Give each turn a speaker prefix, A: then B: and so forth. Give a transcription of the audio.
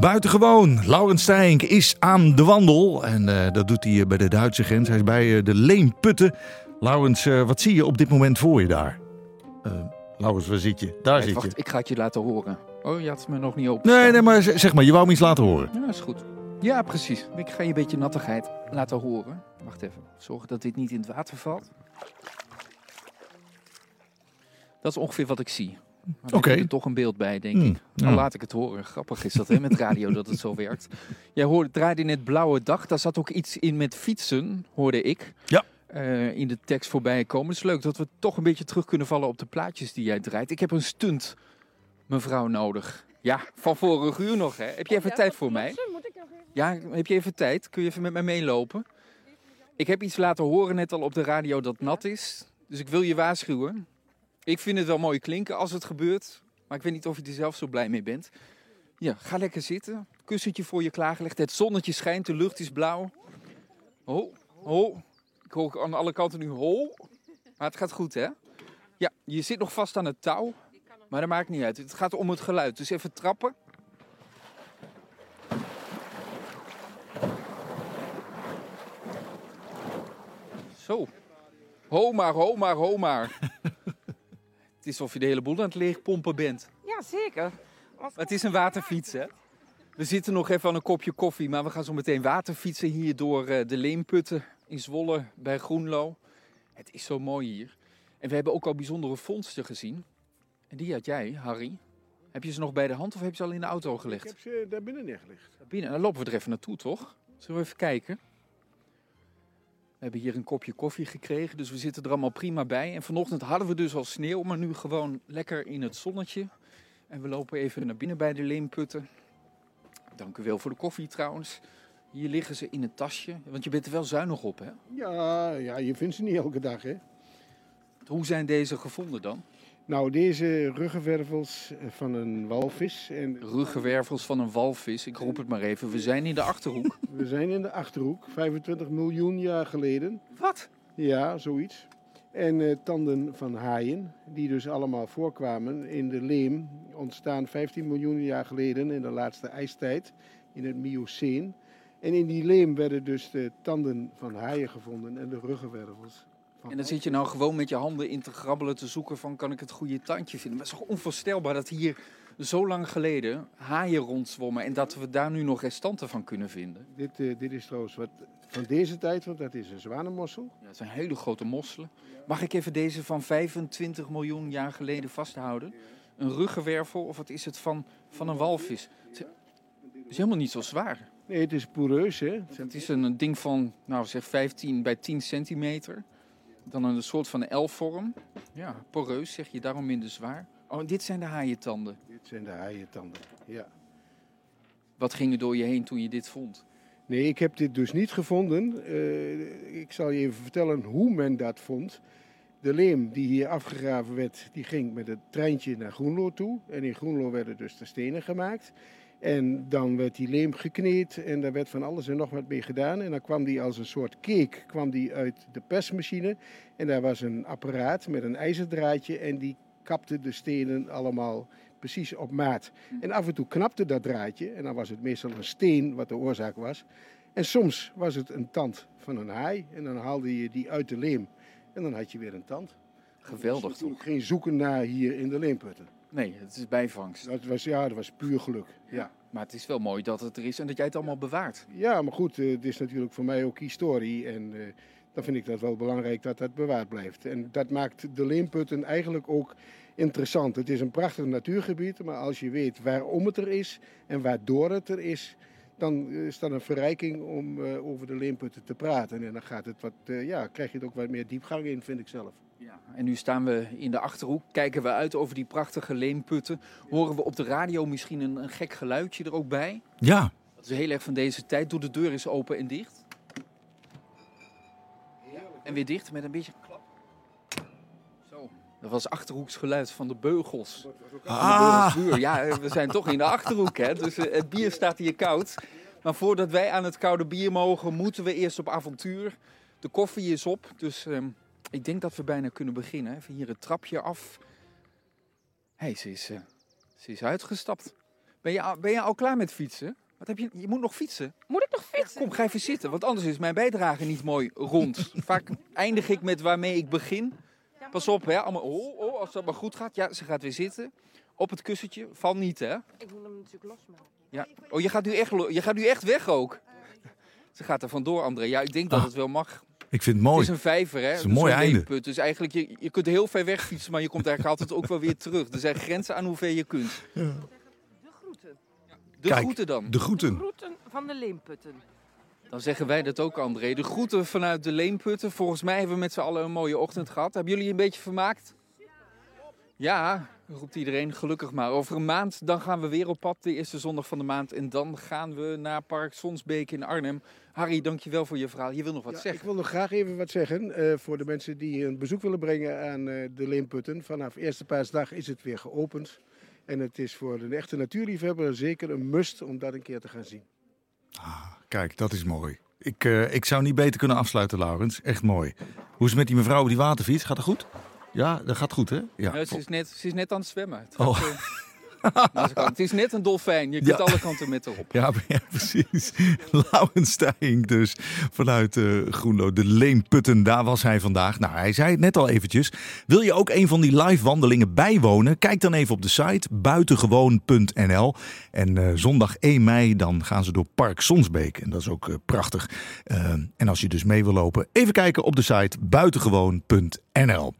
A: Buitengewoon. Laurens Stijnk is aan de wandel. En eh, dat doet hij bij de Duitse grens. Hij is bij eh, de Leemputten. Laurens, eh, wat zie je op dit moment voor je daar? Uh, Laurens, waar zit je? Daar
B: Hey,
A: zit
B: wacht,
A: je.
B: ik ga het je laten horen. Oh, je had het me nog niet op.
A: Nee, nee, maar zeg maar, je wou me iets laten horen.
B: Ja, is goed. Ja, precies. Ik ga je een beetje nattigheid laten horen. Wacht even. Zorgen dat dit niet in het water valt. Dat is ongeveer wat ik zie. Dan
A: Oké.
B: heb je er toch een beeld bij, denk
A: Hmm,
B: ik.
A: ja.
B: Dan laat ik het horen. Grappig is dat hè, met radio dat het zo werkt. Jij hoorde, draaide net Blauwe Dag. Daar zat ook iets in met fietsen, hoorde ik.
A: Ja.
B: eh, in de tekst voorbij komen. Het is leuk dat we toch een beetje terug kunnen vallen op de plaatjes die jij draait. Ik heb een stunt, mevrouw, nodig. Ja, van vorig uur nog, hè? Heb je even tijd voor mij? Ja, heb je even tijd? Kun je even met mij meelopen? Ik heb iets laten horen net al op de radio dat nat is. Dus ik wil je waarschuwen. Ik vind het wel mooi klinken als het gebeurt. Maar ik weet niet of je er zelf zo blij mee bent. Ja, ga lekker zitten. Kussentje voor je klaargelegd. Het zonnetje schijnt, de lucht is blauw. Ho, ho. Ik hoor aan alle kanten nu ho. Maar het gaat goed, hè? Ja, je zit nog vast aan het touw. Maar dat maakt niet uit. Het gaat om het geluid. Dus even trappen. Zo. Ho maar, ho maar, ho maar. Het is of je de hele boel aan het leegpompen bent.
C: Ja, zeker.
B: Maar het is een waterfiets, hè? We zitten nog even aan een kopje koffie, maar we gaan zo meteen waterfietsen hier door eh, de Leemputten in Zwolle bij Groenlo. Het is zo mooi hier. En we hebben ook al bijzondere vondsten gezien. En die had jij, Harry. Heb je ze nog bij de hand of heb je ze al in de auto
D: Ik
B: gelegd?
D: heb ze daar binnen neergelegd.
B: Binnen, dan lopen we er even naartoe, toch? Zullen we even kijken? We hebben hier een kopje koffie gekregen, dus we zitten er allemaal prima bij. En vanochtend hadden we dus al sneeuw, maar nu gewoon lekker in het zonnetje. En we lopen even naar binnen bij de leemputten. Dank u wel voor de koffie trouwens. Hier liggen ze in een tasje, want je bent er wel zuinig op, hè?
D: Ja, ja, je vindt ze niet elke dag, hè.
B: Hoe zijn deze gevonden dan?
D: Nou, deze ruggenwervels eh, van een walvis. En
B: Ruggenwervels van een walvis, ik roep het maar even. We zijn in de Achterhoek.
D: we zijn in de Achterhoek, 25 miljoen jaar geleden.
B: Wat?
D: Ja, zoiets. En eh, tanden van haaien, die dus allemaal voorkwamen in de leem, ontstaan 15 miljoen jaar geleden in de laatste ijstijd, in het Mioceen. En in die leem werden dus de tanden van haaien gevonden en de ruggenwervels.
B: En dan zit je nou gewoon met je handen in te grabbelen, te zoeken van kan ik het goede tandje vinden. Maar het is toch onvoorstelbaar dat hier zo lang geleden haaien rondzwommen en dat we daar nu nog restanten van kunnen vinden.
D: Dit, eh, dit is trouwens wat van deze tijd, want dat is een zwanenmossel.
B: Ja, het zijn hele grote mosselen. Mag ik even deze van 25 miljoen jaar geleden vasthouden? Een ruggenwervel of wat is het van, van een walvis? Het is helemaal niet zo zwaar.
D: Nee, het is poreus, hè. Het
B: is een ding van, nou zeg 15 bij 10 centimeter. Dan een soort van L-vorm. Ja, poreus zeg je, daarom minder zwaar. Oh, en dit zijn de haaientanden.
D: Dit zijn de haaientanden, ja.
B: Wat ging er door je heen toen je dit vond?
D: Nee, ik heb dit dus niet gevonden. Eh, ik zal je even vertellen hoe men dat vond. De leem die hier afgegraven werd, die ging met het treintje naar Groenlo toe. En in Groenlo werden dus de stenen gemaakt. En dan werd die leem gekneed en daar werd van alles en nog wat mee gedaan. En dan kwam die als een soort cake kwam die uit de persmachine. En daar was een apparaat met een ijzerdraadje en die kapte de stenen allemaal precies op maat. En af en toe knapte dat draadje en dan was het meestal een steen wat de oorzaak was. En soms was het een tand van een haai en dan haalde je die uit de leem. En dan had je weer een tand.
B: Geweldig
D: Dus
B: toch?
D: geen zoeken naar hier in de leemputten.
B: Nee, het is bijvangst.
D: Dat was, ja, dat was puur geluk. Ja.
B: Maar het is wel mooi dat het er is en dat jij het allemaal bewaart.
D: Ja, maar goed, eh, het is natuurlijk voor mij ook historie. En eh, dan vind ik dat wel belangrijk dat dat bewaard blijft. En dat maakt de Leemputten eigenlijk ook interessant. Het is een prachtig natuurgebied, maar als je weet waarom het er is en waardoor het er is, dan is dat een verrijking om eh, over de Leemputten te praten. En dan gaat het wat, eh, ja, krijg je er ook wat meer diepgang in, vind ik zelf.
B: Ja. En nu staan we in de Achterhoek, kijken we uit over die prachtige leemputten. Horen we op de radio misschien een, een gek geluidje er ook bij?
A: Ja,
B: Dat is heel erg van deze tijd. Doe de deur eens open en dicht. En weer dicht met een beetje klap. Dat was Achterhoeks geluid van de beugels.
A: Ah.
B: Van de Beugelsbuur. Ja, we zijn toch in de Achterhoek, hè? Dus eh, het bier staat hier koud. Maar voordat wij aan het koude bier mogen, moeten we eerst op avontuur. De koffie is op, dus ehm, ik denk dat we bijna kunnen beginnen. Even hier het trapje af. Hé, hey, ze, is, eh, ze is uitgestapt. Ben je, al- ben je al klaar met fietsen? Wat heb je, je moet nog fietsen.
C: Moet ik nog fietsen?
B: Kom, ga even zitten, want anders is mijn bijdrage niet mooi rond. Vaak eindig ik met waarmee ik begin. Pas op, hè. Allemaal, oh, oh, als dat maar goed gaat. Ja, ze gaat weer zitten. Op het kussentje. Val niet, hè.
C: Ik moet hem natuurlijk losmaken.
B: Ja. Oh, je gaat, nu echt, lo- je gaat nu echt weg ook. Ze gaat er vandoor, André. Ja, ik denk dat
A: Ah,
B: het wel mag.
A: Ik vind het
B: Het
A: mooi.
B: is een vijver, hè?
A: is een mooi einde.
B: leemput. Dus eigenlijk, je, je kunt heel ver weg fietsen, maar je komt eigenlijk altijd ook wel weer terug. Er zijn grenzen aan hoe ver je kunt.
C: De groeten.
B: De
A: Kijk,
B: groeten dan.
A: De
C: De
A: groeten.
C: groeten van de leemputten.
B: Dan zeggen wij dat ook, André. De groeten vanuit de Leemputten. Volgens mij hebben we met z'n allen een mooie ochtend gehad. Hebben jullie een beetje vermaakt? Ja, roept iedereen. Gelukkig maar. Over een maand dan gaan we weer op pad, de eerste zondag van de maand. En dan gaan we naar Park Sonsbeek in Arnhem. Harry, dankjewel voor je verhaal. Je wil nog wat
D: Ja,
B: zeggen.
D: Ik wil nog graag even wat zeggen eh, voor de mensen die een bezoek willen brengen aan eh, de Leemputten. Vanaf eerste paasdag is het weer geopend. En het is voor een echte natuurliefhebber zeker een must om dat een keer te gaan zien.
A: Kijk, dat is mooi. Ik, eh, ik zou niet beter kunnen afsluiten, Laurens. Echt mooi. Hoe is het met die mevrouw op die waterfiets? Gaat dat goed? Ja, dat gaat goed, hè? Ja.
B: Ja, ze, is net, ze is net aan het zwemmen. Het,
A: Oh.
B: gaat, eh, het is net een dolfijn. Je kunt
A: Ja.
B: alle kanten met erop.
A: Ja, ja, precies. Laurens Stijnk dus vanuit eh Groenlo, de Leemputten. Daar was hij vandaag. Nou, hij zei het net al eventjes. Wil je ook een van die live wandelingen bijwonen? Kijk dan even op de site buitengewoon.nl. En eh, zondag 1 mei dan gaan ze door Park Sonsbeek. En dat is ook eh, prachtig. En als je dus mee wil lopen, even kijken op de site buitengewoon.nl.